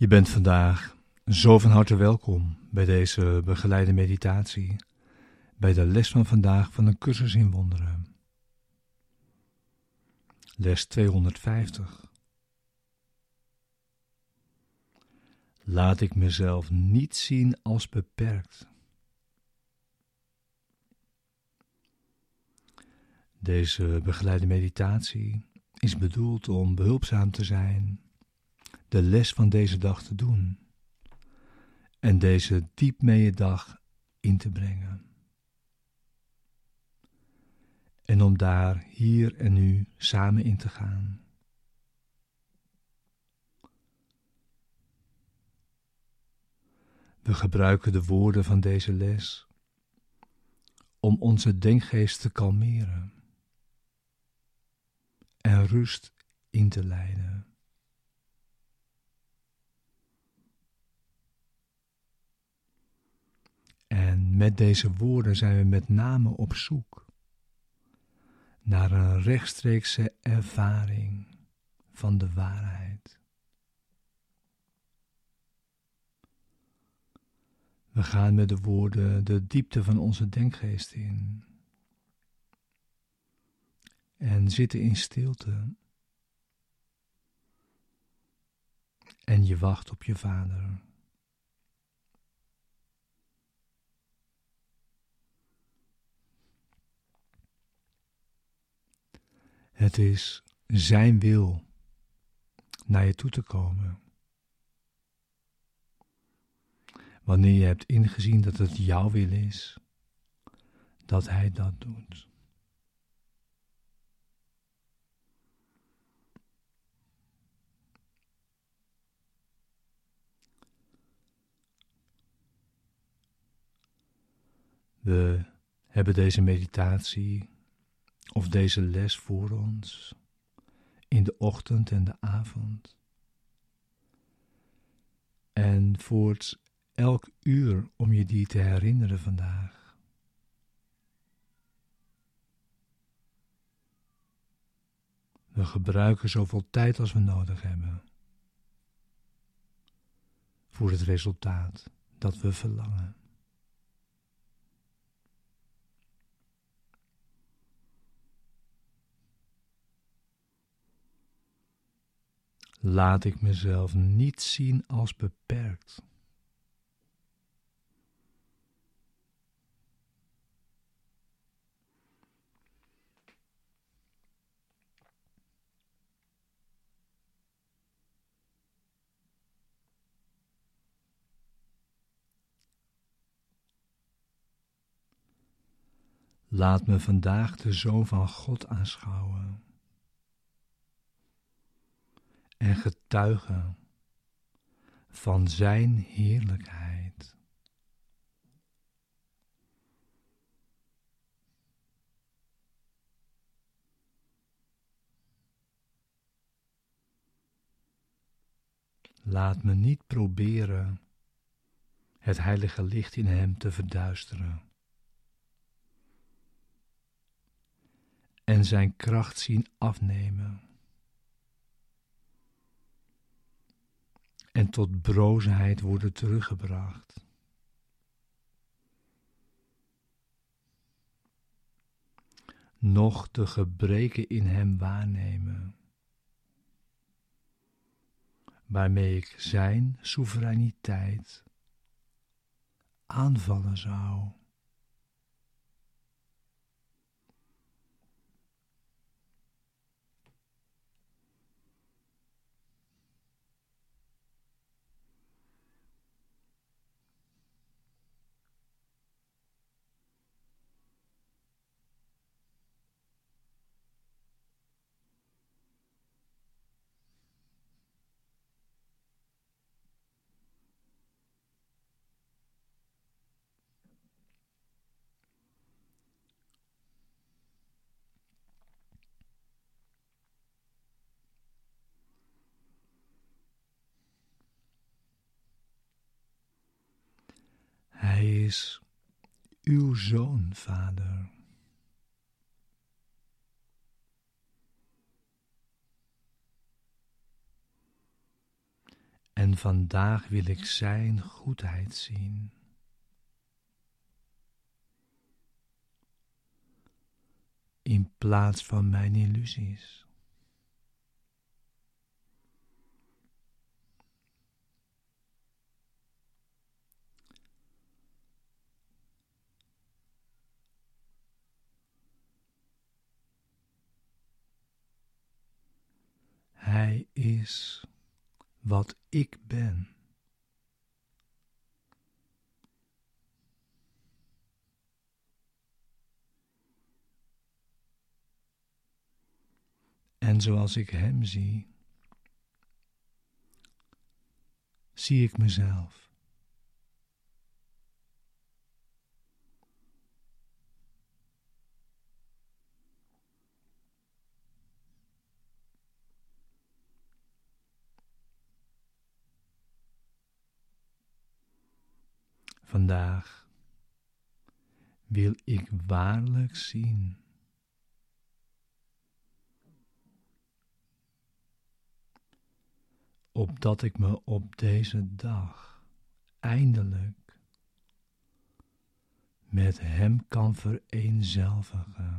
Je bent vandaag zo van harte welkom bij deze begeleide meditatie, bij de les van vandaag van een cursus in wonderen. Les 250. Laat ik mezelf niet zien als beperkt. Deze begeleide meditatie is bedoeld om behulpzaam te zijn, de les van deze dag te doen en deze diep dag in te brengen. En om daar hier en nu samen in te gaan. We gebruiken de woorden van deze les om onze denkgeest te kalmeren en rust in te leiden. En met deze woorden zijn we met name op zoek naar een rechtstreekse ervaring van de waarheid. We gaan met de woorden de diepte van onze denkgeest in en zitten in stilte. En je wacht op je vader. Het is Zijn wil naar je toe te komen. Wanneer je hebt ingezien dat het jouw wil is, dat Hij dat doet. We hebben deze meditatie of deze les voor ons in de ochtend en de avond. En voorts elk uur om je die te herinneren vandaag. We gebruiken zoveel tijd als we nodig hebben voor het resultaat dat we verlangen. Laat ik mezelf niet zien als beperkt. Laat me vandaag de Zoon van God aanschouwen en getuigen van Zijn heerlijkheid. Laat me niet proberen het heilige licht in Hem te verduisteren. En Zijn kracht zien afnemen. En tot broosheid worden teruggebracht. Nog de gebreken in hem waarnemen, waarmee ik zijn soevereiniteit aanvallen zou. Hij uw zoon, Vader. En vandaag wil ik Zijn goedheid zien. In plaats van mijn illusies. Hij wat ik ben. En zoals ik Hem zie, zie ik mezelf. Vandaag wil ik waarlijk zien. Opdat ik me op deze dag eindelijk met Hem kan vereenzelvigen.